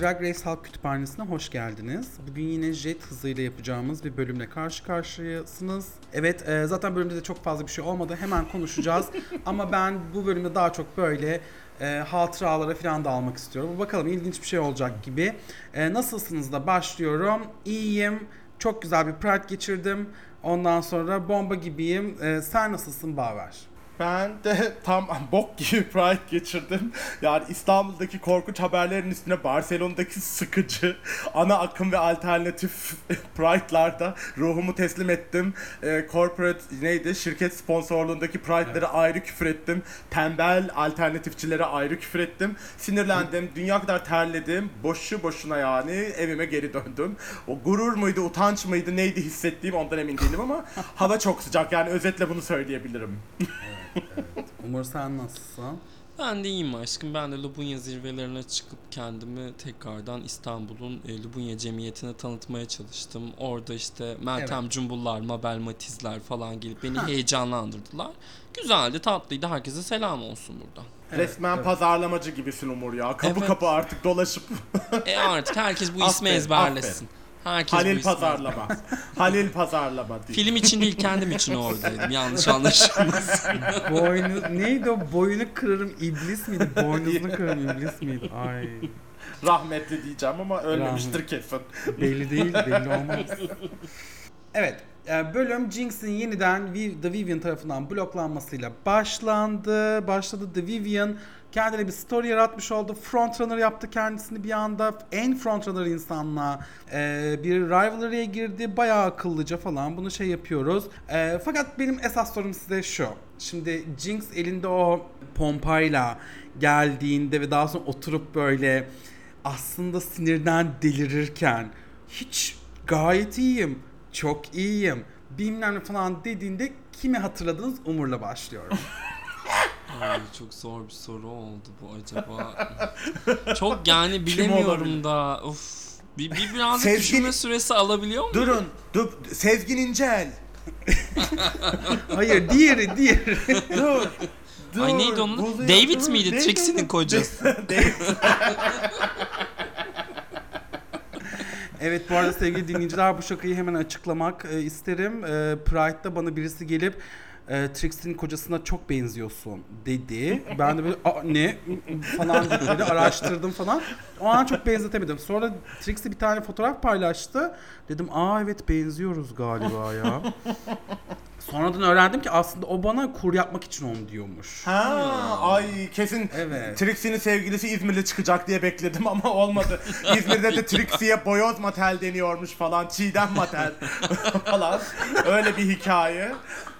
Drag Race Halk Kütüphanesi'ne hoş geldiniz. Bugün yine jet hızıyla yapacağımız bir bölümle karşı karşıyasınız. Evet e, zaten bölümde de çok fazla bir şey olmadı. Hemen konuşacağız. Ama ben bu bölümde daha çok böyle e, hatıralara falan da almak istiyorum. Bakalım ilginç bir şey olacak gibi. E, nasılsınız da başlıyorum. İyiyim. Çok güzel bir Pride geçirdim. Ondan sonra bomba gibiyim. E, sen nasılsın Baver? Ben de tam bok gibi Pride geçirdim. Yani İstanbul'daki korkunç haberlerin üstüne Barcelona'daki sıkıcı ana akım ve alternatif Pride'larda ruhumu teslim ettim. Ee, corporate neydi? Şirket sponsorluğundaki Pride'lere ayrı küfür ettim. Tembel alternatifçilere ayrı küfür ettim. Sinirlendim. Dünya kadar terledim. Boşu boşuna yani evime geri döndüm. O gurur muydu, utanç mıydı, neydi hissettiğim ondan emin değilim ama hava çok sıcak. Yani özetle bunu söyleyebilirim. Umur sen nasılsın? Ben de iyiyim aşkım. Ben de Lubunya zirvelerine çıkıp kendimi tekrardan İstanbul'un e, Lubunya Cemiyeti'ne tanıtmaya çalıştım. Orada işte Meltem Evet. Cumbullar, Mabel Matizler falan gelip beni heyecanlandırdılar. Güzeldi, tatlıydı. Herkese selam olsun burada. Resmen evet. pazarlamacı gibisin Umur ya. Kapı Evet. kapı artık dolaşıp E artık herkes bu ismi Aferin, ezberlesin. Herkes Halil pazarlama. Halil pazarlama diye. Film için değil kendim için oradaydım. Yanlış anlaşılmasın. Boynu neydi o? Boynu kırarım iblis miydi? Boynuzunu kırarım iblis miydi? Ay Rahmetli diyeceğim ama ölmemiştir kesin. belli değil, belli olmaz. Evet, e, bölüm Jinx'in yeniden The Vivian tarafından bloklanmasıyla başlandı. Başladı The Vivian kendine bir story yaratmış oldu. Frontrunner yaptı kendisini bir anda. En frontrunner insanla e, bir rivalry'e girdi. Bayağı akıllıca falan bunu şey yapıyoruz. E, fakat benim esas sorum size şu. Şimdi Jinx elinde o pompayla geldiğinde ve daha sonra oturup böyle aslında sinirden delirirken hiç gayet iyiyim, çok iyiyim, bilmem falan dediğinde kimi hatırladınız Umur'la başlıyorum. Ay çok zor bir soru oldu bu acaba. Çok yani bilemiyorum da. Of. Bir, bir birazcık Sezgin- düşünme süresi alabiliyor muyum? Durun. Dur. Sezgin İncel. Hayır diğeri diğeri. Dur. Dur. Ay neydi onun? Buluyor, David dur. miydi? Trixie'nin kocası. David. Evet bu arada sevgili dinleyiciler bu şakayı hemen açıklamak e, isterim. E, Pride'da bana birisi gelip e, Trixie'nin kocasına çok benziyorsun dedi. Ben de böyle Aa, ne falan böyle araştırdım falan. O an çok benzetemedim. Sonra Trixie bir tane fotoğraf paylaştı. Dedim aa evet benziyoruz galiba ya. Sonradan öğrendim ki aslında o bana kur yapmak için onu diyormuş. Ha, ay kesin Evet. Trixie'nin sevgilisi İzmir'de çıkacak diye bekledim ama olmadı. İzmir'de de Trixie'ye boyoz matel deniyormuş falan, çiğdem matel falan. Öyle bir hikaye.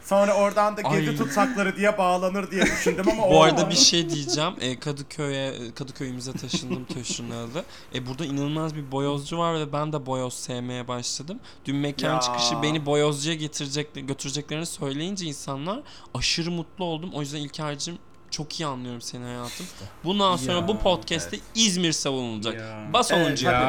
Sonra oradan da gezi Ay. tutsakları diye bağlanır diye düşündüm ama Bu arada olmadı. bir şey diyeceğim. E, Kadıköy'e Kadıköy'ümüze taşındım taşınalı. E, burada inanılmaz bir boyozcu var ve ben de boyoz sevmeye başladım. Dün mekan Ya. çıkışı beni boyozcuya getirecek götüreceklerini söyleyince insanlar aşırı mutlu oldum. O yüzden İlker'cim çok iyi anlıyorum seni hayatım. Bundan sonra Ya, bu podcast'te İzmir savunulacak. Ya. Bas Evet, 10. tabii. Ya,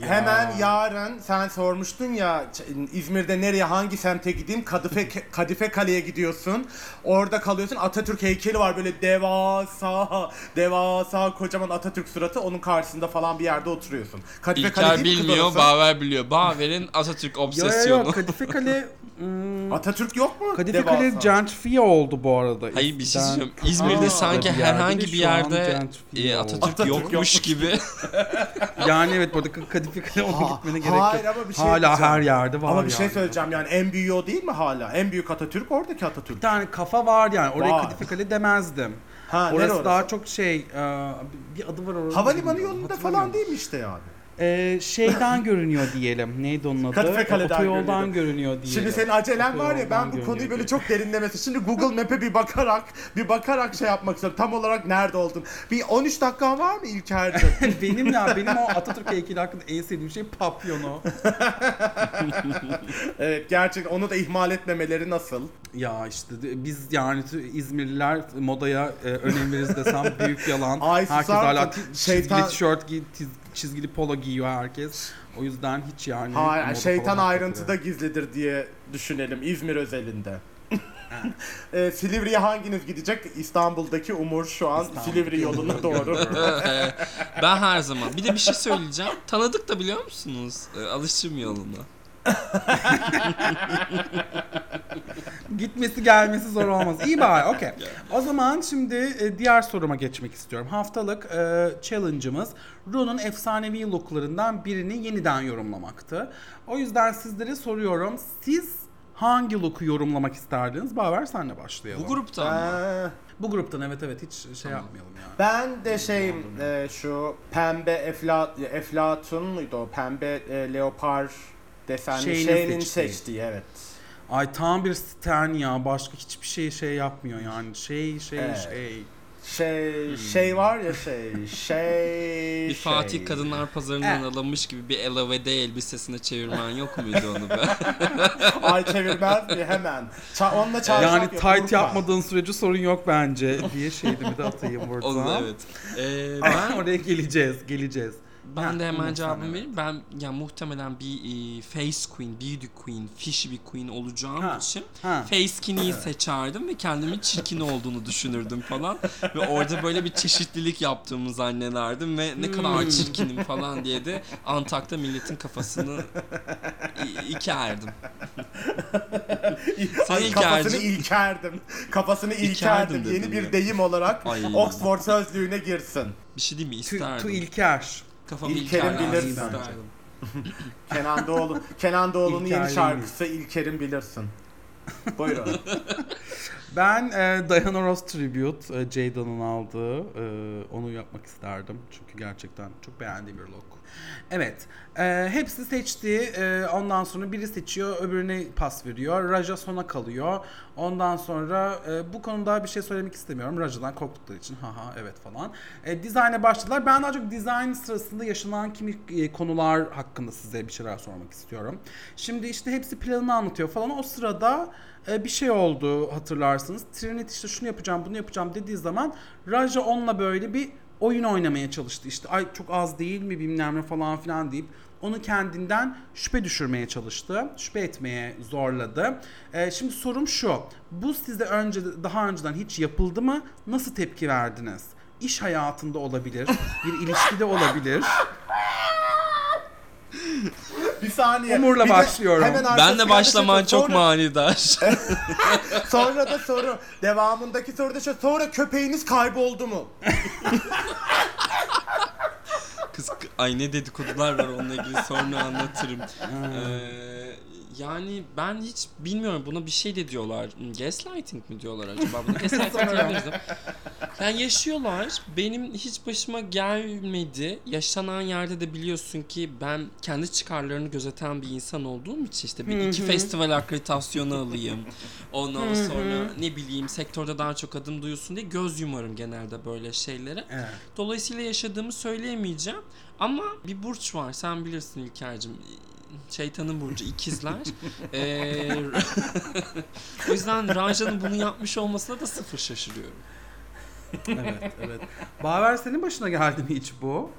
ya. Hemen yarın sen sormuştun ya Ç- İzmir'de nereye hangi semte gideyim? Kadife Kadife Kale'ye gidiyorsun. Orada kalıyorsun. Atatürk heykeli var böyle devasa devasa kocaman Atatürk suratı onun karşısında falan bir yerde oturuyorsun. Kadife Kale İlker değil mi kız bilmiyor, orası? Baver biliyor. Baver'in Atatürk Yo, yo, obsesyonu. yo, Kadife Kale hmm, Atatürk yok mu? Kadife Devasa. Kale gentrifiye oldu bu arada. Hayır bir şey Eskiden söyleyeyim. İzmir'de Aa, sanki bir yerde herhangi bir şu an yerde gentrifiye e, oldu. Atatürk, Atatürk yokmuş yokmuş. gibi. Yani evet burada Kadife Kale ona Ha- gitmene gerek hayır yok. ama bir şey Hala diyeceğim. her yerde var Ama bir şey yani. söyleyeceğim yani en büyüğü o değil mi hala? En büyük Atatürk oradaki Atatürk. Bir tane kafa var yani. Oraya Var. Kadife Kale demezdim. Ha, nere orası, orası? daha çok şey e, bir adı var orada. Havalimanı yolunda hatırlamıyorum. falan değil mi işte yani? E, şeyden görünüyor diyelim. Neydi onun adı? Kadife Kale'den Otoyoldan görünüyor. görünüyor diyelim. Şimdi senin acelen var ya ben bu konuyu böyle çok derinlemesi. Şimdi Google Map'e bir bakarak bir bakarak şey yapmak istiyorum. Tam olarak nerede oldun? Bir 13 dakikan var mı İlker'cim? benim ya benim o Atatürk heykeli hakkında en sevdiğim şey papyonu. evet gerçekten onu da ihmal etmemeleri nasıl? Ya işte biz yani İzmirliler modaya e, önem veririz desem büyük yalan. Ay, herkes hala Şeytan- tişört giy, çizgili polo giyiyor herkes. O yüzden hiç yani. Hayır şeytan ayrıntıda gizlidir diye düşünelim İzmir özelinde. e, Silivri'ye hanginiz gidecek? İstanbul'daki Umur şu an İstanbul. Silivri yoluna doğru. ben her zaman. Bir de bir şey söyleyeceğim. Tanıdık da biliyor musunuz? Ee, alışım yoluna. Gitmesi gelmesi zor olmaz. İyi bari okey. O zaman şimdi e, diğer soruma geçmek istiyorum. Haftalık e, challenge'ımız Rune'un efsanevi looklarından birini yeniden yorumlamaktı. O yüzden sizlere soruyorum. Siz hangi look'u yorumlamak isterdiniz? Baver senle başlayalım. Bu gruptan mı? Ee, Bu gruptan evet evet hiç şey yapmayalım yani. ben de şeyim e, şu pembe efla, eflatun muydu o? Pembe e, leopar desenli Şeyinin şeyinin seçtiği. seçtiği evet. Ay tam bir stan ya. Başka hiçbir şey şey yapmıyor yani. Şey şey Evet. şey. Şey şey var ya şey şey Bir Fatih şey. Kadınlar Pazarı'ndan Evet. alınmış gibi bir elavede elbisesine çevirmen yok muydu onu be? Ay çevirmez mi hemen? Ça onunla çarşaf Yani yok, tight burka. yapmadığın sürece sorun yok bence diye şeydi bir de atayım burada. Onu evet. Ee, ben oraya geleceğiz, geleceğiz. Ben de Ha, hemen Umut, cevabımı de. vereyim. Ben yani muhtemelen bir e, face queen, beauty queen, fishy bir queen olacağım Ha, için Ha. face skinny'yi seçerdim ve kendimin çirkin olduğunu düşünürdüm falan. ve orada böyle bir çeşitlilik yaptığımı zannederdim ve ne Hmm. kadar çirkinim falan diye de Antak'ta milletin kafasını ikerdim. Sen kafasını ilkerdim. Kafasını İlkerdim ilkerdim. Yeni bir ya. deyim olarak Ay. Oxford sözlüğüne girsin. Bir şey değil mi? Tu, İsterdim. tu İlker. Kafamı İlker'in isterdim. Kenan Doğulu. Kenan Doğulu'nun Yeni. şarkısı İlker'in bilirsin. Buyurun. Ben e, Diana Ross Tribute, e, Jada'nın aldığı, e, onu yapmak isterdim. Çünkü gerçekten çok beğendiğim bir look. Evet, e, hepsi seçti. E, ondan sonra biri seçiyor, öbürüne pas veriyor. Raja sona kalıyor. Ondan sonra e, bu konuda bir şey söylemek istemiyorum. Raja'dan korktukları için haha evet falan. E, dizayna başladılar. Ben daha çok dizayn sırasında yaşanan kimi e, konular hakkında size bir şeyler sormak istiyorum. Şimdi işte hepsi planını anlatıyor falan. O sırada e, bir şey oldu hatırlarsınız. Trinity işte şunu yapacağım bunu yapacağım dediği zaman Raja onunla böyle bir oyun oynamaya çalıştı. İşte ay çok az değil mi bilmem ne falan filan deyip onu kendinden şüphe düşürmeye çalıştı. Şüphe etmeye zorladı. E, şimdi sorum şu. Bu sizde önce daha önceden hiç yapıldı mı? Nasıl tepki verdiniz? İş hayatında olabilir, bir ilişkide olabilir. bir saniye. Umur'la Bir de başlıyorum. hemen Ben de da başlaman şey- çok sonra- manidar. Sonra da soru. Devamındaki soruda şu. Sonra köpeğiniz kayboldu mu? Kız ay ne dedikodular var onunla ilgili sonra anlatırım. Ee, yani ben hiç bilmiyorum buna bir şey de diyorlar. Hmm, Gaslighting mi diyorlar acaba? Buna gaslighting diyebiliriz. Yani yaşıyorlar. Benim hiç başıma gelmedi. Yaşanan yerde de biliyorsun ki ben kendi çıkarlarını gözeten bir insan olduğum için işte bir iki festival akreditasyonu alayım. Ondan sonra ne bileyim sektörde daha çok adım duyulsun diye göz yumarım genelde böyle şeylere. Evet. Dolayısıyla yaşadığımı söyleyemeyeceğim. Ama bir burç var sen bilirsin İlker'cim. Şeytanın burcu ikizler. Ee, o yüzden Raja'nın bunu yapmış olmasına da sıfır şaşırıyorum. Evet, evet. Baver senin başına geldi mi hiç bu?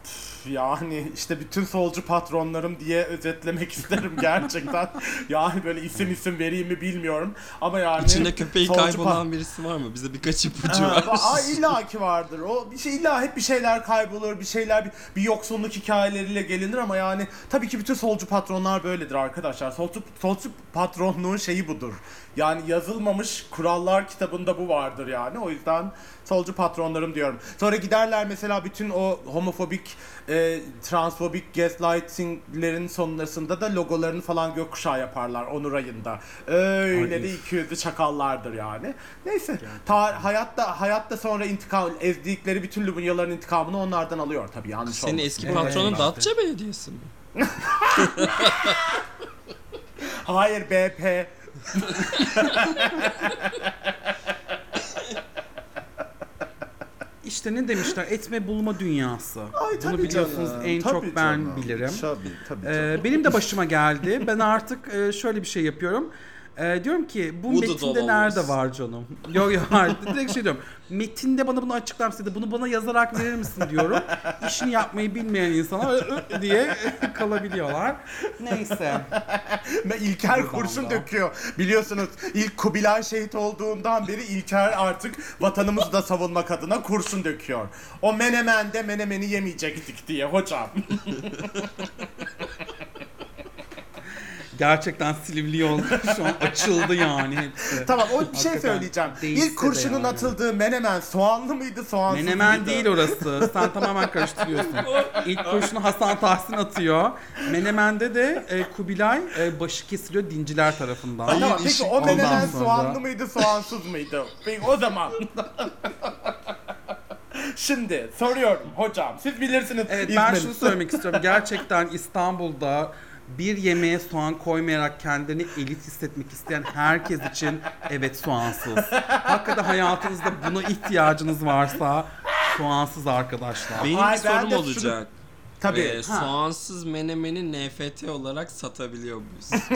Yani işte bütün solcu patronlarım diye özetlemek isterim gerçekten. yani böyle isim isim vereyim mi bilmiyorum. Ama yani İçinde köpeği kaybolan birisi var mı? Bize birkaç ipucu Ha, ver. Aa, illa ki vardır. O bir şey illa hep bir şeyler kaybolur, bir şeyler bir, bir yoksulluk hikayeleriyle gelinir ama yani tabii ki bütün solcu patronlar böyledir arkadaşlar. Solcu solcu patronluğun şeyi budur. Yani yazılmamış kurallar kitabında bu vardır yani. O yüzden solcu patronlarım diyorum. Sonra giderler mesela bütün o homofobik, e, transfobik gaslightinglerin sonrasında da logolarını falan gökkuşağı yaparlar Onur ayında. Öyle Ay, de iki yüzlü çakallardır yani. Neyse. Ta, hayatta hayatta sonra intikam ezdikleri bütün Lubunyaların intikamını onlardan alıyor tabii yanlış Senin olmasın. eski patronun Evet. Datça Belediyesi mi? Hayır BP. İşte ne demişler? Etme bulma dünyası. Ay, Bunu tabii biliyorsunuz canım, en tabii çok ben canım. bilirim. Tabii tabii. Ee, canım. benim de başıma geldi. Ben artık e, şöyle bir şey yapıyorum. Ee, diyorum ki bu Voodoo metinde nerede var canım? Yok yok. Direkt şey diyorum. Metinde bana bunu açıklar mısın? Bunu bana yazarak verir misin diyorum. İşini yapmayı bilmeyen insanlar "Ö" diye kalabiliyorlar. Neyse. Ve İlker kurşun döküyor. Biliyorsunuz ilk Kubilay şehit olduğundan beri İlker artık vatanımızı da savunmak adına kurşun döküyor. O menemende menemeni yemeyecektik diye hocam. Gerçekten Silivri yol şu an açıldı yani hepsi. tamam o bir şey Hakikaten söyleyeceğim. değişse İlk kurşunun yani. atıldığı menemen soğanlı mıydı soğansız Menemen mıydı? değil orası. Sen tamamen karıştırıyorsun. İlk kurşunu Hasan Tahsin atıyor. Menemen'de de e, Kubilay e, başı kesiliyor dinciler tarafından. Ay, tamam, peki o ondan menemen sonra- soğanlı mıydı soğansız mıydı? Peki o zaman. Şimdi soruyorum hocam siz bilirsiniz. Evet ben şunu söylemek istiyorum. Gerçekten İstanbul'da bir yemeğe soğan koymayarak kendini elit hissetmek isteyen herkes için evet soğansız. Hakikaten hayatınızda buna ihtiyacınız varsa soğansız arkadaşlar. Benim Ay, bir ben sorum de olacak. Tabii. Ee, soğansız menemeni NFT olarak satabiliyor muyuz?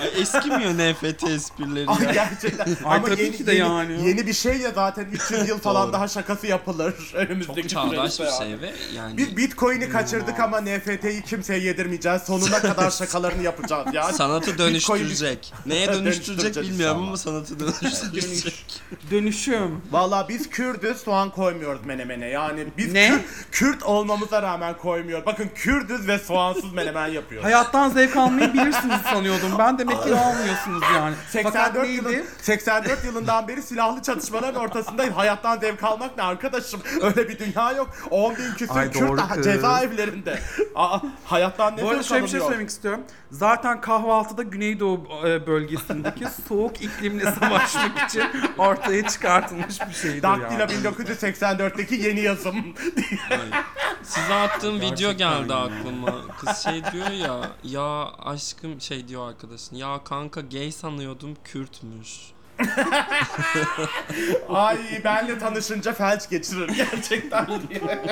Ay eskimiyor NFT esprileri Ay ya. gerçekten. Ay, Ama tabii yeni, ki de yeni, yani. yeni bir şey ya zaten 300 yıl falan Doğru. daha şakası yapılır önümüzdeki Çok çağdaş süreçte bir ya. şey ve yani Biz Bitcoin'i kaçırdık ama NFT'yi kimseye yedirmeyeceğiz. Sonuna kadar şakalarını yapacağız ya. sanatı dönüştürecek. Neye dönüştürecek bilmiyorum inşallah. ama sanatı dönüştürecek. Dönüşüm. Valla biz Kürdüz soğan koymuyoruz menemene. Yani biz Ne? Kürt, Kürt olmamıza rağmen koymuyor. Bakın Kürdüz ve soğansız menemen yapıyoruz. Hayattan zevk almayı bilirsiniz sanıyordum. Ben demek ki almıyorsunuz yani. Fakat 84 neydi? yılın 84 yılından beri silahlı çatışmaların ortasındayım. Hayattan zevk almak ne arkadaşım? Öyle bir dünya yok. 10 bin küsur Ay, Kürt doğru kız. cezaevlerinde. Aa, hayattan ne Bu arada zevk şöyle bir şey alınıyor? söylemek istiyorum. Zaten kahvaltıda Güneydoğu e, bölgesindeki soğuk iklimle savaşmak için ortaya çıkartılmış bir şeydir Daktilo yani. 1984'teki yeni yazım. Size attığım video geldi aklıma. Kız şey diyor ya, ya aşkım şey diyor arkadaşın. Ya kanka gay sanıyordum Kürtmüş. Ay benle tanışınca felç geçirir gerçekten diye.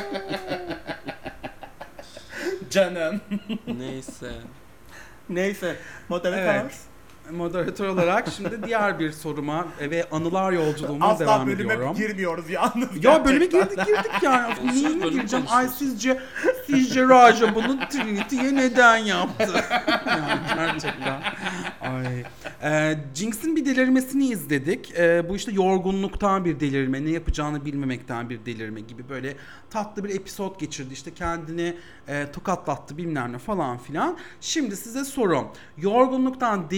Canım. Neyse. Neyse. Moderatör. Evet. Moderatör olarak şimdi diğer bir soruma e, ve anılar yolculuğuma Asla devam bölüme ediyorum. girmiyoruz yalnız. Ya bölüme girdik girdik yani. Neyine gireceğim? Ay sizce sizce Raja bunu Trinity'ye neden yaptı? yani gerçekten. Ay. Ee, Jinx'in bir delirmesini izledik. Ee, bu işte yorgunluktan bir delirme, ne yapacağını bilmemekten bir delirme gibi böyle tatlı bir episod geçirdi. İşte kendini e, tokatlattı bilmem ne falan filan. Şimdi size sorum. Yorgunluktan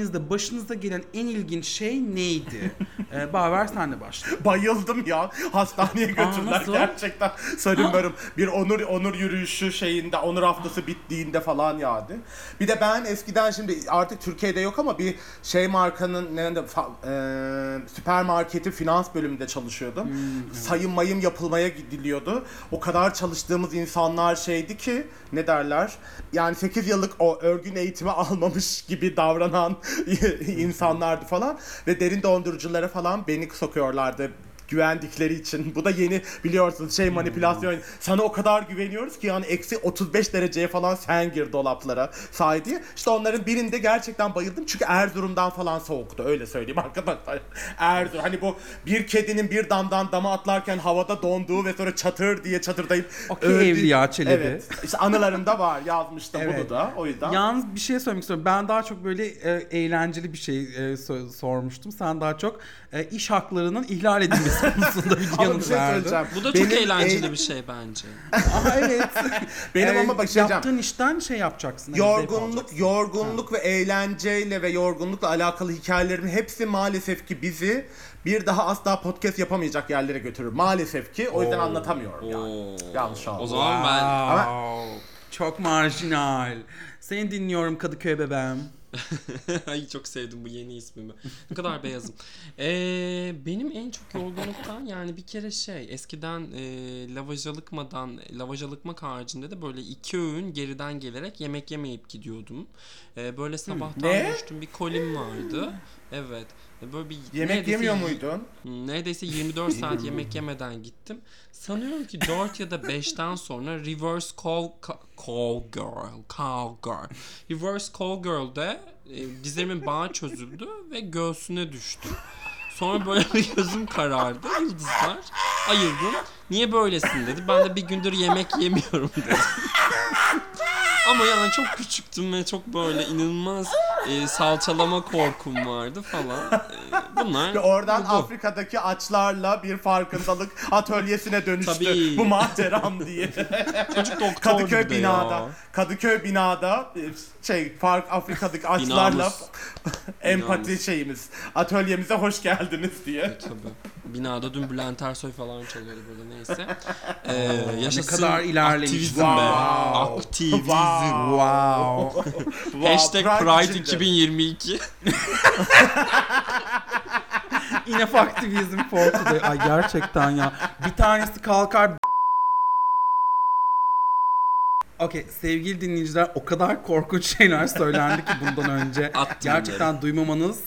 delirdiğinizde başınıza gelen en ilginç şey neydi? ee, Baver senle başla. Bayıldım ya. Hastaneye götürdüler gerçekten. Sarımbarım bir onur onur yürüyüşü şeyinde onur haftası bittiğinde falan yağdı. Bir de ben eskiden şimdi artık Türkiye'de yok ama bir şey markanın ne de fa- e, süpermarketi finans bölümünde çalışıyordum. Sayım mayım yapılmaya gidiliyordu. O kadar çalıştığımız insanlar şeydi ki ne derler? Yani 8 yıllık o örgün eğitimi almamış gibi davranan insanlardı falan ve derin donduruculara falan beni sokuyorlardı güvendikleri için. Bu da yeni biliyorsunuz şey manipülasyon. Sana o kadar güveniyoruz ki yani eksi 35 dereceye falan sen gir dolaplara say diye. İşte onların birinde gerçekten bayıldım. Çünkü Erzurum'dan falan soğuktu. Öyle söyleyeyim arkadaşlar. Erzurum. Hani bu bir kedinin bir damdan dama atlarken havada donduğu ve sonra çatır diye çatırdayıp Okey öldüğü- Evliya Çelebi. Evet. İşte anılarımda var. Yazmıştım Evet. bunu da. O yüzden. Yalnız bir şey söylemek istiyorum. Ben daha çok böyle e, eğlenceli bir şey e, so- sormuştum. Sen daha çok e, iş haklarının ihlal edilmesi konusunda bir Ama bir yanıt şey verdin. söyleyeceğim. Bu da Benim çok eğlenceli eğ- bir şey bence. Aa, evet. Benim E, ama bak şey diyeceğim. Yaptığın işten şey yapacaksın. hani zevk Yorgunluk, alacaksın. yorgunluk ve eğlenceyle ve yorgunlukla alakalı hikayelerimin hepsi maalesef ki bizi bir daha asla podcast yapamayacak yerlere götürür. Maalesef ki o yüzden Oo. anlatamıyorum yani. Oo. Yanlış O aldım. zaman ben Wow. Çok marjinal. Seni dinliyorum Kadıköy bebeğim. Ay çok sevdim bu yeni ismimi. Ne kadar beyazım. Ee, benim en çok yorgunluktan yani bir kere şey eskiden e, lavajalıkmadan lavajalıkmak haricinde de böyle iki öğün geriden gelerek yemek yemeyip gidiyordum. Ee, böyle sabahtan Ne? düştüm bir kolim vardı. Evet. Böyle bir Yemek neredeyse yemiyor muydun? Hmm, Neredeyse 24 saat yemek yemeden gittim. Sanıyorum ki 4 ya da 5'ten sonra Reverse Call, Ca- call Girl, Call Girl. Reverse Call Girl'de e, dizlerimin bağı çözüldü ve göğsüne düştü. Sonra böyle bir gözüm karardı. Yıldızlar ayıldım. Niye böylesin dedi. Ben de bir gündür yemek yemiyorum dedim. Ama yani çok küçüktüm ve çok böyle inanılmaz e, salçalama korkum vardı falan. E, bunlar Ve oradan bu, bu. Afrika'daki açlarla bir farkındalık atölyesine dönüştü. Tabii. Bu maceram diye. Çocuk doktor Kadıköy binada. ya. Kadıköy binada e, şey fark Afrika'daki açlarla empati Binamız. şeyimiz. Atölyemize hoş geldiniz diye. Tabii. Binada dün Bülent Ersoy falan çalıyordu burada neyse. Ee, yaşasın kadar ilerlemiş. aktivizm Wow. be. Aktivizm. Wow. Wow, Hashtag Pride, içinde. 2022. Enough aktivizm for today. Ay gerçekten ya. Bir tanesi kalkar Okey sevgili dinleyiciler o kadar korkunç şeyler söylendi ki bundan önce. Attım Gerçekten duymamanız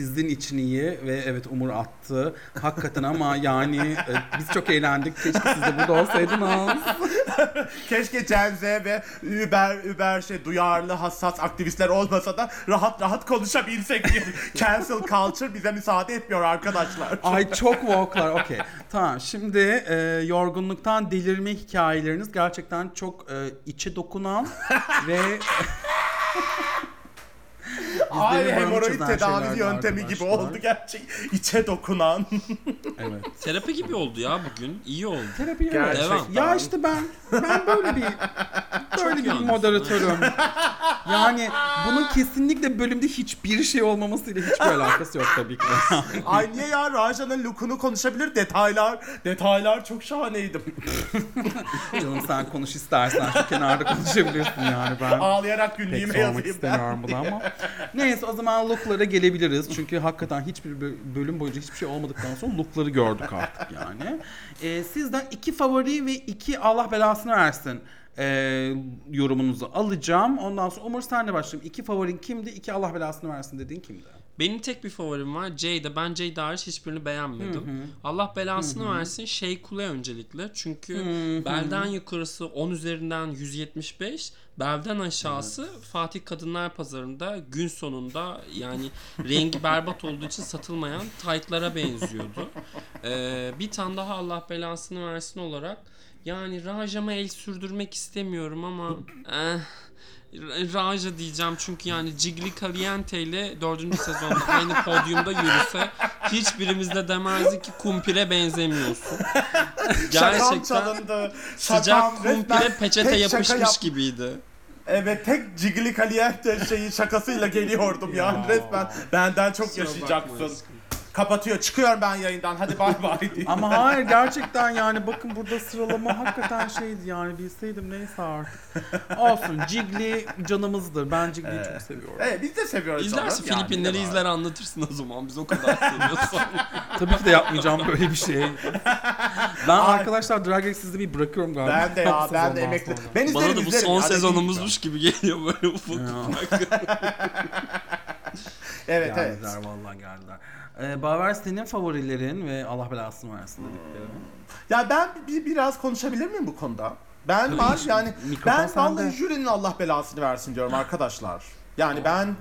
sizin için iyi ve evet Umur attı. Hakikaten ama yani e, biz çok eğlendik. Keşke siz de burada olsaydınız. Keşke Gen Z ve Uber, Uber şey duyarlı, hassas aktivistler olmasa da rahat rahat konuşabilsek diye. Cancel culture bize müsaade etmiyor arkadaşlar. Ay çok woke'lar. Okey. Tamam. Şimdi e, yorgunluktan delirme hikayeleriniz gerçekten çok e, içe dokunan ve Ay Bizleri hemoroid tedavi yöntemi gibi oldu gerçek. İçe dokunan. evet. Terapi gibi oldu ya bugün. İyi oldu. Terapi evet. Gerçekten. Devam. Ya işte ben ben böyle bir böyle bir yalnızsın, moderatörüm. Yani bunun kesinlikle bölümde hiçbir şey olmamasıyla hiçbir alakası yok tabii ki. Ay niye ya Raja'nın look'unu konuşabilir detaylar. Detaylar çok şahaneydi. Canım sen konuş istersen şu kenarda konuşabilirsin yani ben. Ağlayarak Pek günlüğüme sormak yazayım ben. istemiyorum bunu ama. Neyse o zaman looklara gelebiliriz. Çünkü hakikaten hiçbir bö- bölüm boyunca hiçbir şey olmadıktan sonra lookları gördük artık yani. Ee, sizden iki favori ve iki Allah belasını versin ee, yorumunuzu alacağım. Ondan sonra Umur senle başlayayım. İki favorin kimdi? İki Allah belasını versin dediğin kimdi? Benim tek bir favorim var. Jada. Ben Jada hariç hiçbirini beğenmedim. Allah belasını versin. Şey Kule öncelikle. Çünkü belden yukarısı 10 üzerinden 175. Belden aşağısı Fatih Kadınlar Pazarı'nda gün sonunda yani rengi berbat olduğu için satılmayan taytlara benziyordu. Ee, bir tane daha Allah belasını versin olarak yani Raja'ma el sürdürmek istemiyorum ama eh, Raja diyeceğim çünkü yani Cigli Caliente ile 4. sezonda aynı podyumda yürüse hiçbirimiz de demezdi ki kumpire benzemiyorsun. Gerçekten çalındı. sıcak kumpire peçete yapışmış yap- gibiydi. Evet tek Cigli Caliente şeyi şakasıyla geliyordum yani resmen. Benden çok yaşayacaksın. Kapatıyor. Çıkıyorum ben yayından. Hadi bay bay diye. Ama hayır gerçekten yani bakın burada sıralama hakikaten şeydi yani bilseydim neyse artık. Olsun Cigli canımızdır. Ben Cigli'yi çok seviyorum. Evet, biz de seviyoruz. İzlersin canım. Yani Filipinleri var? izler anlatırsın o zaman biz o kadar seviyorsan. Tabii ki de yapmayacağım böyle bir şey. Ben arkadaşlar Drag Race sizi bir bırakıyorum galiba. Ben de ya ben de emekli. sonra. Ben izlerim Bana da bu izlerim son sezonumuzmuş gibi geliyor böyle ufak ufak. Evet evet. Geldiler vallahi geldiler. Ee, Baver senin favorilerin ve Allah belasını versin dediklerin. Ya ben bir, biraz konuşabilir miyim bu konuda? Ben Tabii, var hiç- yani mikrofon ben sende. vallahi jürinin Allah belasını versin diyorum arkadaşlar. Yani ben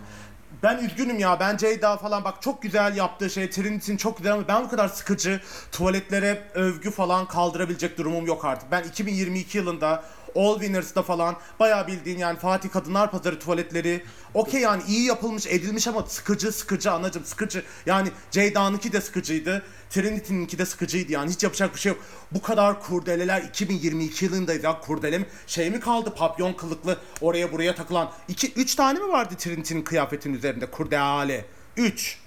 ben üzgünüm ya. Ben Ceyda falan bak çok güzel yaptığı şey Trinity'nin çok güzel ama ben bu kadar sıkıcı tuvaletlere övgü falan kaldırabilecek durumum yok artık. Ben 2022 yılında All Winners'da falan bayağı bildiğin yani Fatih Kadınlar Pazarı tuvaletleri okey yani iyi yapılmış edilmiş ama sıkıcı sıkıcı anacım sıkıcı. Yani Ceyda'nınki de sıkıcıydı. Trinity'ninki de sıkıcıydı yani hiç yapacak bir şey yok. Bu kadar kurdeleler 2022 yılındayız ya kurdele şey mi kaldı papyon kılıklı oraya buraya takılan 2 3 tane mi vardı Trinity'nin kıyafetinin üzerinde kurdele 3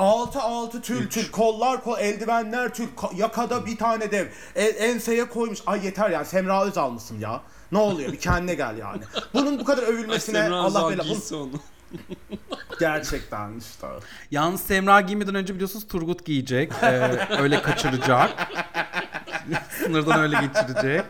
Altı altı tül tül kollar kol eldivenler tül ka- yakada bir tane dev. E- enseye koymuş. Ay yeter yani Semra Özal mısın ya? Ne oluyor? Bir kendine gel yani. Bunun bu kadar övülmesine Semra Allah bela giysi onu. gerçekten işte. Yalnız Semra giymeden önce biliyorsunuz Turgut giyecek. Ee, öyle kaçıracak. Sınırdan öyle geçirecek.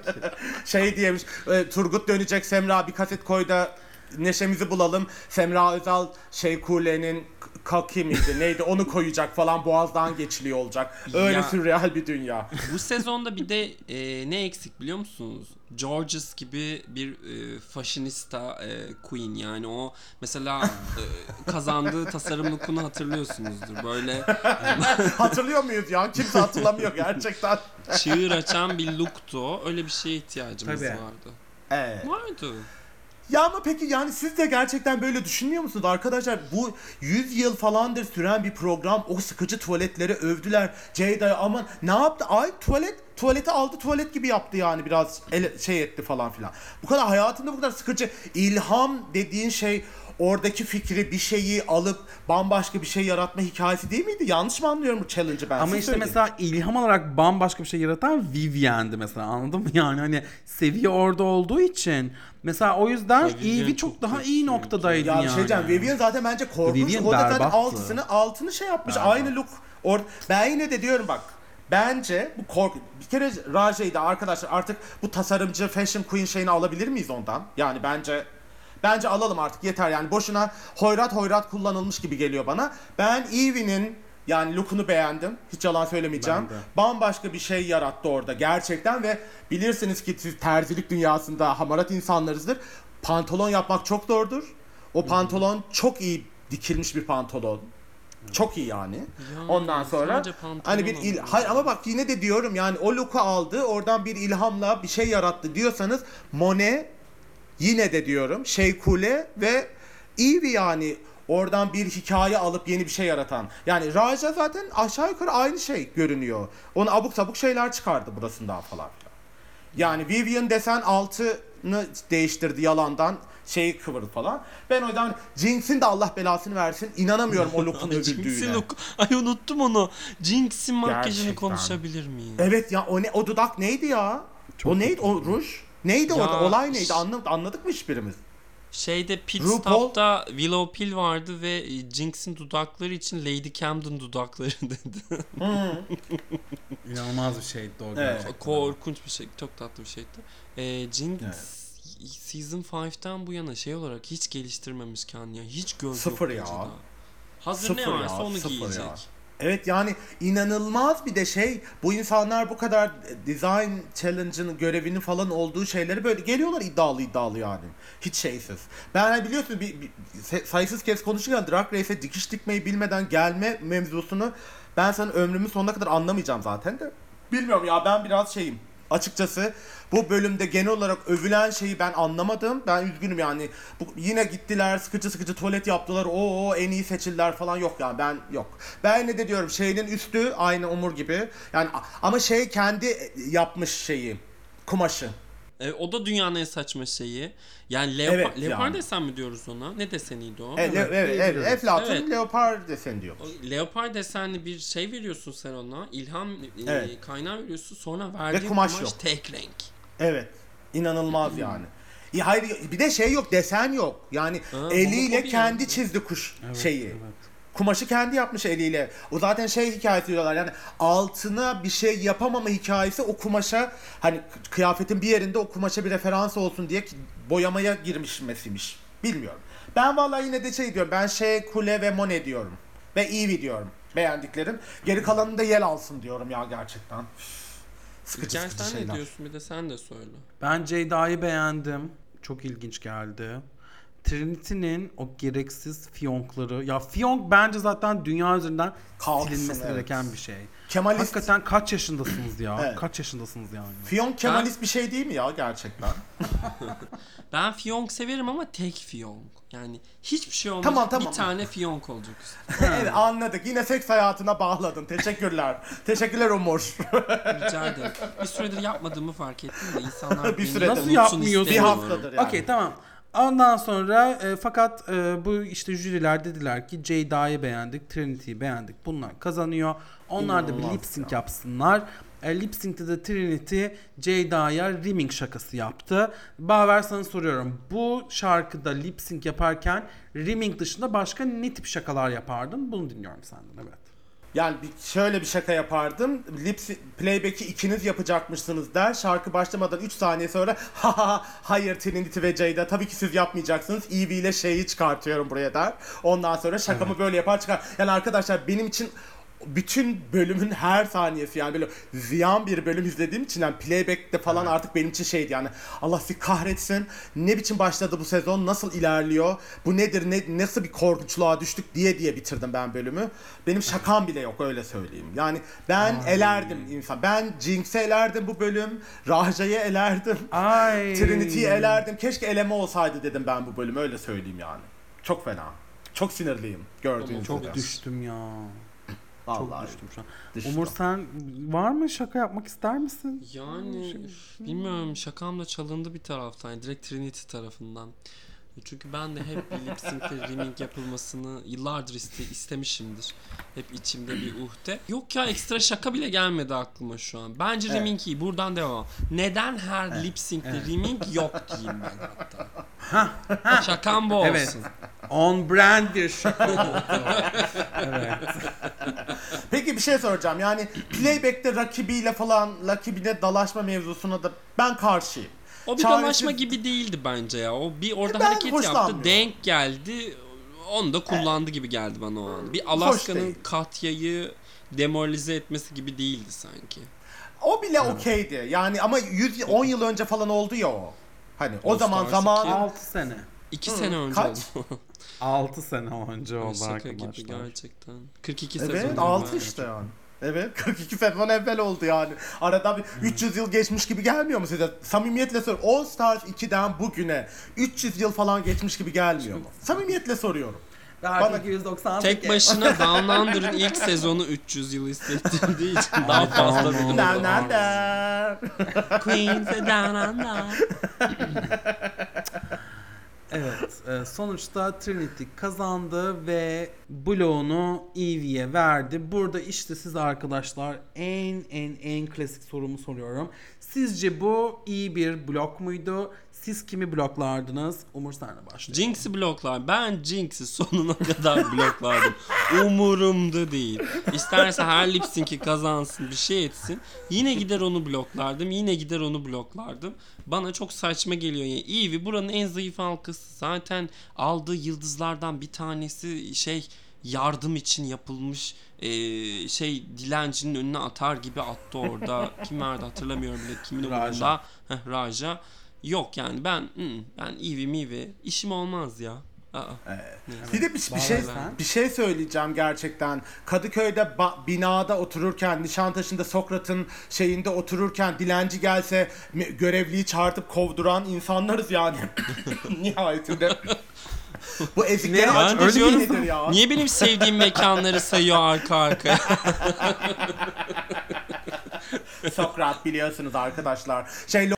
şey diyemiş e, Turgut dönecek Semra bir kaset koy da neşemizi bulalım. Semra Özal şey Kule'nin k- Kaki miydi neydi onu koyacak falan boğazdan geçiliyor olacak. Öyle Ya. sürreal bir dünya. Bu sezonda bir de e, ne eksik biliyor musunuz? Georges gibi bir e, fashionista e, queen yani o mesela e, kazandığı tasarım look'unu hatırlıyorsunuzdur. Böyle Hatırlıyor muyuz ya? Kimse hatırlamıyor gerçekten. çığır açan bir look'tu. Öyle bir şeye ihtiyacımız Tabii. vardı. Evet. Vardı. Ya ama peki yani siz de gerçekten böyle düşünmüyor musunuz arkadaşlar? Bu 100 yıl falandır süren bir program. O sıkıcı tuvaletleri övdüler. Ceyda'ya aman ne yaptı? Ay tuvalet tuvaleti aldı tuvalet gibi yaptı yani biraz ele, şey etti falan filan. Bu kadar hayatında bu kadar sıkıcı ilham dediğin şey oradaki fikri bir şeyi alıp bambaşka bir şey yaratma hikayesi değil miydi? Yanlış mı anlıyorum bu challenge'ı ben? Ama işte mesela ilham olarak bambaşka bir şey yaratan Vivienne'di mesela anladın mı? Yani hani seviye orada olduğu için. Mesela o yüzden Evie çok çok daha iyi çünkü. noktadaydı Ya yani. şey diyeceğim. Vivian zaten bence korkunç. Vivian o da zaten berbattı. altısını altını şey yapmış. Berbat. Aynı look. Or ben yine de diyorum bak. Bence bu korku bir kere Raja'yı da arkadaşlar artık bu tasarımcı fashion queen şeyini alabilir miyiz ondan? Yani bence bence alalım artık yeter yani boşuna hoyrat hoyrat kullanılmış gibi geliyor bana. Ben Evie'nin yani look'unu beğendim. Hiç yalan söylemeyeceğim. Bambaşka bir şey yarattı orada gerçekten ve bilirsiniz ki siz terzilik dünyasında hamarat insanlarızdır. Pantolon yapmak çok zordur. O pantolon çok iyi dikilmiş bir pantolon. Çok iyi yani. Ya, Ondan sonra hani bir il hayır ama bak yine de diyorum yani o look'u aldı, oradan bir ilhamla bir şey yarattı diyorsanız Monet yine de diyorum Şeykule ve Evie yani oradan bir hikaye alıp yeni bir şey yaratan. Yani Raja zaten aşağı yukarı aynı şey görünüyor. Onu abuk sabuk şeyler çıkardı burasından falan filan. Yani Vivian desen altını değiştirdi yalandan şeyi kıvırdı falan. Ben o yüzden Jinx'in de Allah belasını versin. İnanamıyorum o look'un Jinx'in övüldüğüne. look. Ay unuttum onu. Jinx'in makyajını Gerçekten. konuşabilir miyiz? Evet ya o ne o dudak neydi ya? Çok o neydi o ruj? Neydi Ya, orada? Olay neydi? Anladık, anladık mı hiçbirimiz? Şeyde pit RuPaul- stop'ta Willow Pill vardı ve e, Jinx'in dudakları için Lady Camden dudakları dedi. İnanılmaz bir şeydi o Evet. Korkunç bir şey. Çok tatlı bir şeydi. Ee, Jinx Evet. Season 5'ten bu yana şey olarak hiç geliştirmemiş kendini ya. Hiç göz Sıfır yok ya. Hazır Sıfır ne ya, varsa onu sıfır giyecek. ya. Evet yani inanılmaz bir de şey bu insanlar bu kadar design challenge'ın görevinin falan olduğu şeyleri böyle geliyorlar iddialı iddialı yani. Hiç şeysiz. Ben hani biliyorsunuz bir, bir sayısız kez konuşurken Drag Race'e dikiş dikmeyi bilmeden gelme mevzusunu ben sana ömrümün sonuna kadar anlamayacağım zaten de. Bilmiyorum ya ben biraz şeyim. Açıkçası bu bölümde genel olarak övülen şeyi ben anlamadım. Ben üzgünüm yani. Bu, yine gittiler sıkıcı sıkıcı tuvalet yaptılar. O en iyi seçildiler falan yok yani ben yok. Ben ne de diyorum şeyinin üstü aynı umur gibi. Yani ama şey kendi yapmış şeyi kumaşı. E, o da dünyanın en saçma şeyi. Yani leopar, Evet leopar yani. desen mi diyoruz ona? Ne deseniydi o? E, evet, evet, diyebiliriz. Eflatun Evet. leopar desen diyor. O Leopar desenli bir şey veriyorsun sen ona. ilham e, Evet. kaynağı veriyorsun. Sonra verdiğin kumaş kumaş, yok. tek renk. Evet. İnanılmaz yani. Ya hayır bir de şey yok desen yok. Yani Ha, eliyle kendi ya. çizdi kuş Evet, şeyi. evet. Kumaşı kendi yapmış eliyle. O zaten şey hikayesi diyorlar yani altına bir şey yapamama hikayesi o kumaşa hani kıyafetin bir yerinde o kumaşa bir referans olsun diye boyamaya girmiş mesiymiş. Bilmiyorum. Ben vallahi yine de şey diyorum. Ben şey Kule ve Monet diyorum. Ve Evie diyorum. Beğendiklerim. Geri kalanını da yel alsın diyorum ya gerçekten. Sıkıcı İlker sıkıcı sen ne şeyler. diyorsun bir de sen de söyle. Ben Ceyda'yı beğendim. Çok ilginç geldi. Trinity'nin o gereksiz fiyonkları. Ya fiyonk bence zaten dünya üzerinden Kalksın, silinmesi evet. gereken bir şey. Kemalist, Hakikaten kaç yaşındasınız ya? Evet. Kaç yaşındasınız yani? Fiyon Kemalist bir şey değil mi ya gerçekten? Ben fiyonk severim ama tek fiyonk. Yani hiçbir şey olmaz. Tamam, tamam. Bir tane fiyonk olacak evet anladık. Yine seks hayatına bağladın. Teşekkürler. Teşekkürler Umur. Rica ederim. Bir süredir yapmadığımı fark ettim de insanlar Bir beni süredir. Nasıl yapmıyorsun? bir haftadır yani. Okey tamam. Ondan sonra e, fakat e, bu işte jüriler dediler ki Ceyda'yı beğendik, Trinity'yi beğendik. Bunlar kazanıyor. Onlar da bir lip sync yapsınlar. E, lip sync'te de Trinity Ceyda'ya rimming şakası yaptı. Baver sana soruyorum. Bu şarkıda lip sync yaparken rimming dışında başka ne tip şakalar yapardın? Bunu dinliyorum senden evet. Yani bir, şöyle bir şaka yapardım. Lips playback'i ikiniz yapacakmışsınız der. Şarkı başlamadan 3 saniye sonra ha ha ha, hayır Trinity ve Jada tabii ki siz yapmayacaksınız. Evie ile şeyi çıkartıyorum buraya der. Ondan sonra şakamı böyle yapar çıkar. Yani arkadaşlar benim için bütün bölümün her saniyesi yani böyle ziyan bir bölüm izlediğim için yani playback'te falan artık benim için şeydi yani Allah sizi kahretsin ne biçim başladı bu sezon nasıl ilerliyor bu nedir ne, nasıl bir korkunçluğa düştük diye diye bitirdim ben bölümü benim şakam bile yok öyle söyleyeyim yani ben elerdim insan ben Jinx'i elerdim bu bölüm Rahja'yı elerdim Ay. Trinity'yi elerdim keşke eleme olsaydı dedim ben bu bölüm öyle söyleyeyim yani çok fena çok sinirliyim gördüğünüz Çok gibi. düştüm ya. Çok Vallahi düştüm şu an. düştüm. Umur sen var mı şaka yapmak ister misin? Yani üf, bilmiyorum şakam da çalındı bir taraftan. Direkt Trinity tarafından. Çünkü ben de hep bir lip sync'le remake yapılmasını yıllardır iste, istemişimdir. Hep içimde bir uhde. Yok ya ekstra şaka bile gelmedi aklıma şu an. Bence Evet. remake iyi. Buradan devam. Neden her lip sync'li remake yok diyeyim ben hatta. Şakam bu olsun. Evet. On brand bir şaka oldu. evet. Peki bir şey soracağım. Yani playback'te rakibiyle falan rakibine dalaşma mevzusuna da ben karşıyım. O bir Çaresiz- dalaşma gibi değildi bence ya. O bir orada Ben hareket yaptı. Denk geldi. Onu da kullandı gibi geldi bana o an. Bir Alaska'nın. Katya'yı demoralize etmesi gibi değildi sanki. O bile okeydi. Yani ama 100 10 yıl önce falan oldu ya o. Hani o All zaman zaman 6 sene. İki sene önce kaç? oldu. 6 sene önce oldu Şaka gibi gerçekten. 42 Evet sezon. 6 var. işte yani. Evet 42 sezon evvel oldu yani. Arada bir 300 yıl geçmiş gibi gelmiyor mu size? Samimiyetle sor. All Stars 2'den bugüne 300 yıl falan geçmiş gibi gelmiyor mu? Samimiyetle soruyorum. Bana Bana- 298. Tek başına Down Under'ın ilk sezonu 300 yıl hissettirdiği için daha fazla Down bölüm Under. oldu. Nerede? Queens of Down Under. Evet, e, sonuçta Trinity kazandı ve bloğunu Evie'ye verdi. Burada işte siz arkadaşlar en en en klasik sorumu soruyorum. Sizce bu iyi bir blok muydu? Siz kimi bloklardınız? Umur senle başlayalım. Jinx'i bloklar. Ben Jinx'i sonuna kadar bloklardım. Umurumda değil. İsterse her lip sync'i kazansın bir şey etsin. Yine gider onu bloklardım. Yine gider onu bloklardım. Bana çok saçma geliyor. Yani Eevee buranın en zayıf halkası. Zaten aldığı yıldızlardan bir tanesi şey yardım için yapılmış eee, şey dilencinin önüne atar gibi attı orada. Kim verdi hatırlamıyorum bile kimin Raja. umurunda. Heh, Raja. Yok yani ben hmm, ben Eevee mivi işim olmaz ya. Aa. Bir de bir, bir şey ben- bir şey söyleyeceğim gerçekten. Kadıköy'de ba- binada otururken, Nişantaşı'nda Sokrat'ın şeyinde otururken dilenci gelse görevliyi çağırtıp kovduran insanlarız yani. Nihayetinde. Bu eziklerin Ne? Ben de diyorum, ya? Niye benim sevdiğim mekanları sayıyor arka arkaya? Sokrat biliyorsunuz arkadaşlar. Şey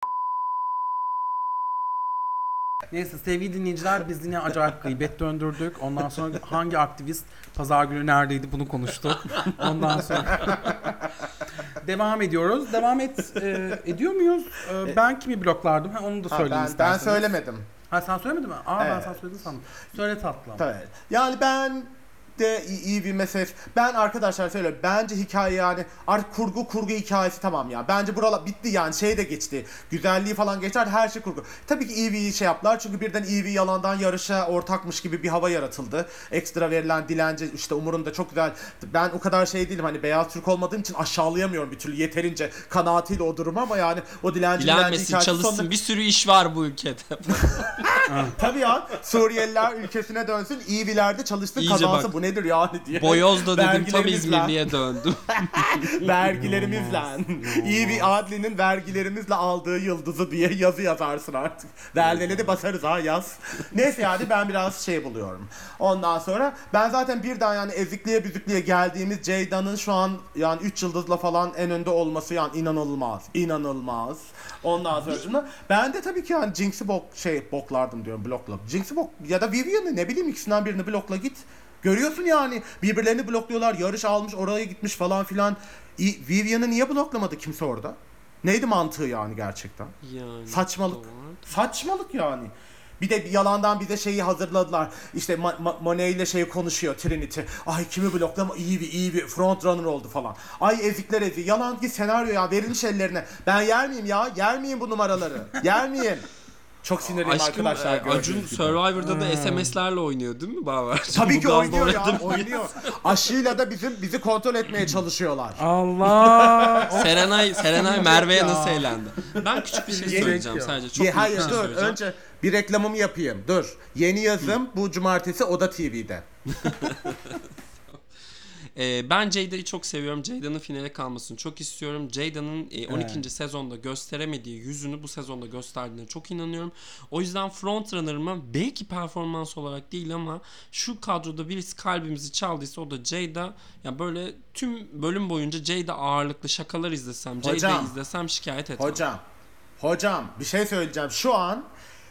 Neyse sevgili dinleyiciler biz yine acayip gıybet döndürdük. Ondan sonra hangi aktivist pazar günü neredeydi bunu konuştuk. Ondan sonra devam ediyoruz. Devam et e, ediyor muyuz? E, ben kimi bloklardım? Ha, onu da Ha, söyleyin ben, ben söylemedim. Ha sen söylemedin mi? Aa ben Evet. sen söyledin sandım. Söyle tatlım. Tabii. Yani ben de iyi, bir mesaj. Ben arkadaşlar söylüyorum. Bence hikaye yani artık kurgu kurgu hikayesi tamam ya. Bence buralar bitti yani şey de geçti. Güzelliği falan geçer her şey kurgu. Tabii ki Eevee'yi şey yaptılar çünkü birden Eevee yalandan yarışa ortakmış gibi bir hava yaratıldı. Ekstra verilen dilenci işte umurunda çok güzel. Ben o kadar şey değilim hani beyaz Türk olmadığım için aşağılayamıyorum bir türlü yeterince kanaatiyle o durumu ama yani o dilenci dilenci Dilenmesin, hikayesi çalışsın. sonunda- Bir sürü iş var bu ülkede. Tabii ya Suriyeliler ülkesine dönsün Eevee'lerde çalışsın İyice kazansın bak. Bu nedir yani diye. Boyoz'da dedim tam Vergilerimizle. İzmirli'ye döndüm. vergilerimizle. İyi bir Adli'nin vergilerimizle aldığı yıldızı diye yazı yazarsın artık. Vergileri basarız ha yaz. Neyse yani ben biraz şey buluyorum. Ondan sonra ben zaten birden yani ezikliğe büzüklüğe geldiğimiz Ceyda'nın şu an yani 3 yıldızla falan en önde olması yani inanılmaz. İnanılmaz. Ondan sonra ben de tabii ki yani Jinx'i bok şey boklardım diyorum blokla. Jinx'i bok ya da Vivian'ı ne bileyim ikisinden birini blokla git. Görüyorsun yani birbirlerini blokluyorlar. Yarış almış oraya gitmiş falan filan. Vivian'ı niye bloklamadı kimse orada? Neydi mantığı yani gerçekten? Yani. Saçmalık. doğru. Saçmalık yani. Bir de bir yalandan bize şeyi hazırladılar. İşte Ma- Ma- Monet ile şey konuşuyor Trinity. Ay kimi bloklama iyi bir iyi bir front runner oldu falan. Ay ezikler ezi. Yalan ki senaryo ya verilmiş ellerine. Ben yer miyim ya? Yer miyim bu numaraları? Yer miyim? Çok sinirliyim Aşkım arkadaşlar. e, Acun gibi. Survivor'da da SMS'lerle oynuyor değil mi Baver? Tabii ki oynuyor ya, oynuyor. Aşıyla da bizim bizi kontrol etmeye çalışıyorlar. Allah. Serenay, Serenay Merve'ye nasıl eğlendi? Ben küçük bir şey Sinecek söyleyeceğim ya. sadece. Çok Ye, hayır bir şey dur söyleyeceğim. önce bir reklamımı yapayım. Dur. Yeni yazım bu cumartesi Oda TV'de. Ee, ben Jada'yı çok seviyorum. Jada'nın finale kalmasını çok istiyorum. Jada'nın e, 12. sezonda gösteremediği yüzünü bu sezonda gösterdiğine çok inanıyorum. O yüzden frontrunner'ıma belki performans olarak değil ama şu kadroda birisi kalbimizi çaldıysa o da Jada. Ya böyle tüm bölüm boyunca Jada ağırlıklı şakalar izlesem, Jada'yı izlesem şikayet etmem. Hocam. Hocam bir şey söyleyeceğim. Şu an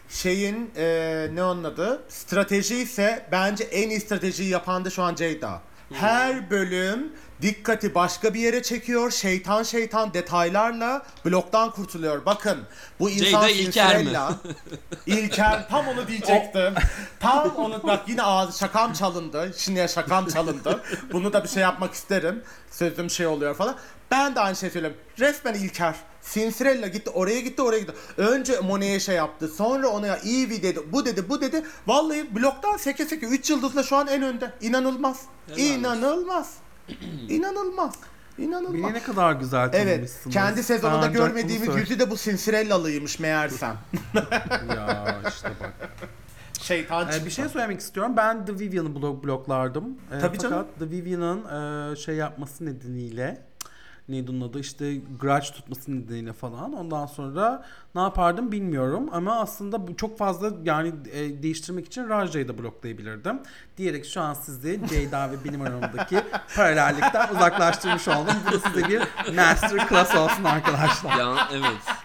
şeyin e, ne onun adı? Strateji ise bence en iyi stratejiyi yapan da şu an Ceyda. Her bölüm dikkati başka bir yere çekiyor. Şeytan şeytan detaylarla bloktan kurtuluyor. Bakın bu insan Ceyda İlker mi? İlker tam onu diyecektim. tam onu bak yine ağzı şakam çalındı. Şimdi şakam çalındı. Bunu da bir şey yapmak isterim. Sözüm şey oluyor falan. Ben de aynı şey söylüyorum. Resmen İlker. Cinderella gitti oraya gitti oraya gitti. Önce Monet'e şey yaptı. Sonra ona ya Evie dedi. Bu dedi bu dedi. Vallahi bloktan seke seke 3 yıldızla şu an en önde. İnanılmaz. Helal olsun. İnanılmaz. İnanılmaz. Beni ne kadar güzel Evet. tanımışsınız. Kendi sezonunda Ancak bunu görmediğimiz söyle- yüzü de bu Cinderella'lıymış meğersem. Ya işte bak. Şeytan Ee, çıktı. bir şey söylemek istiyorum. Ben The Vivian'ı blok bloklardım. Ee, Tabii fakat canım. The Vivian'ın e, şey yapması nedeniyle neydi onun adı işte grudge tutması nedeniyle falan. Ondan sonra ne yapardım bilmiyorum ama aslında çok fazla yani e, değiştirmek için Raja'yı da bloklayabilirdim. Diyerek şu an sizi Ceyda ve benim aramdaki paralellikten uzaklaştırmış oldum. Bu da size bir master class olsun arkadaşlar. Ya evet.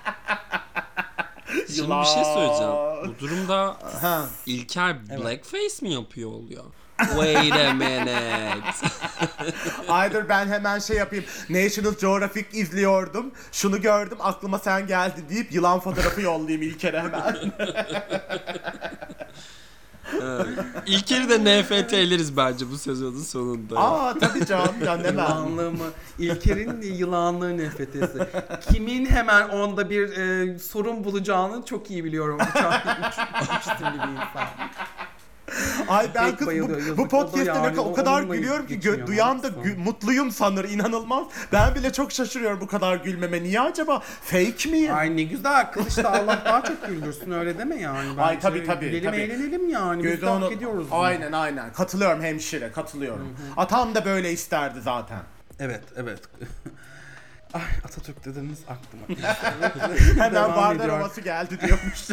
Şimdi bir şey söyleyeceğim. Bu durumda Ha. İlker blackface mi yapıyor oluyor? Wait a minute. Aydır ben hemen şey yapayım. National Geographic izliyordum. Şunu gördüm aklıma sen geldi deyip yılan fotoğrafı yollayayım İlker'e hemen. İlker'i de NFT'leriz bence bu sezonun sonunda. Aa tabii canım ya ne ben. Yılanlığı mı? İlker'in yılanlığı nefretesi. Kimin hemen onda bir e, sorun bulacağını çok iyi biliyorum. Üç, üç, üç isimli bir insan. Ay ben kız bu, bu podcast'te yani o o- kadar gülüyorum ki gö- duyan da gü- mutluyum sanır inanılmaz. Ben bile çok şaşırıyorum bu kadar gülmeme. Niye acaba? Fake miyim? Ay ne güzel kız işte Allah daha çok güldürsün öyle deme yani. Bence Ay, tabii, tabii, Gülelim tabii. eğlenelim yani. Biz Gözü de hak onu- ediyoruz. bunu. Aynen aynen. Katılıyorum hemşire katılıyorum. Atam da böyle isterdi zaten. Evet evet. Ay Atatürk dediniz aklıma. Hemen Devam havası geldi diyormuş.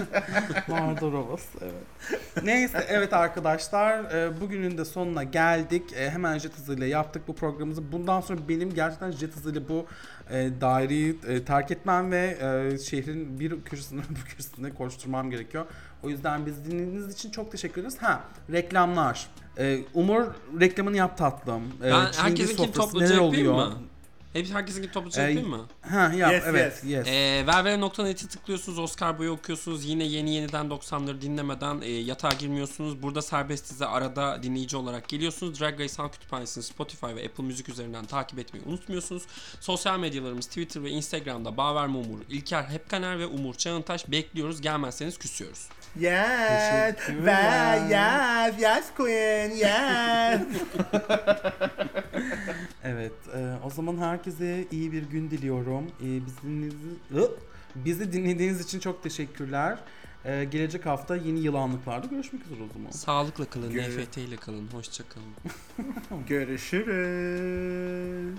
Mardor Ovası evet. Neyse evet arkadaşlar e, bugünün de sonuna geldik. E, hemen jet hızıyla yaptık bu programımızı. Bundan sonra benim gerçekten jet hızıyla bu e, daireyi e, terk etmem ve e, şehrin bir köşesinden bu köşesine koşturmam gerekiyor. O yüzden biz dinlediğiniz için çok teşekkür ederiz. Ha reklamlar. E, Umur reklamını yap tatlım. E, Ben Çilingir herkesinkini sofrası neler yapayım oluyor? mı? Hep herkesinkini topluca Ee, yapayım mı? Ha yap Yes, evet yes. Ee, Ververe.net'e tıklıyorsunuz, Oscar Boy'u okuyorsunuz. Yine yeni yeniden 90'ları dinlemeden e, yatağa girmiyorsunuz. Burada serbestize arada dinleyici olarak geliyorsunuz. Drag Race Halk Kütüphanesi'ni Spotify ve Apple Müzik üzerinden takip etmeyi unutmuyorsunuz. Sosyal medyalarımız Twitter ve Instagram'da Baver Mumur, İlker Hepkaner ve Umur Çağıntaş bekliyoruz. Gelmezseniz küsüyoruz. Yes, yes, yes queen, yes. Evet, e, o zaman herkese iyi bir gün diliyorum. E, bizi, dinlediğiniz, Ih! bizi dinlediğiniz için çok teşekkürler. E, gelecek hafta yeni yılanlıklarda görüşmek üzere o zaman. Sağlıkla kalın, Gör- NFT ile kalın. Hoşçakalın. Görüşürüz.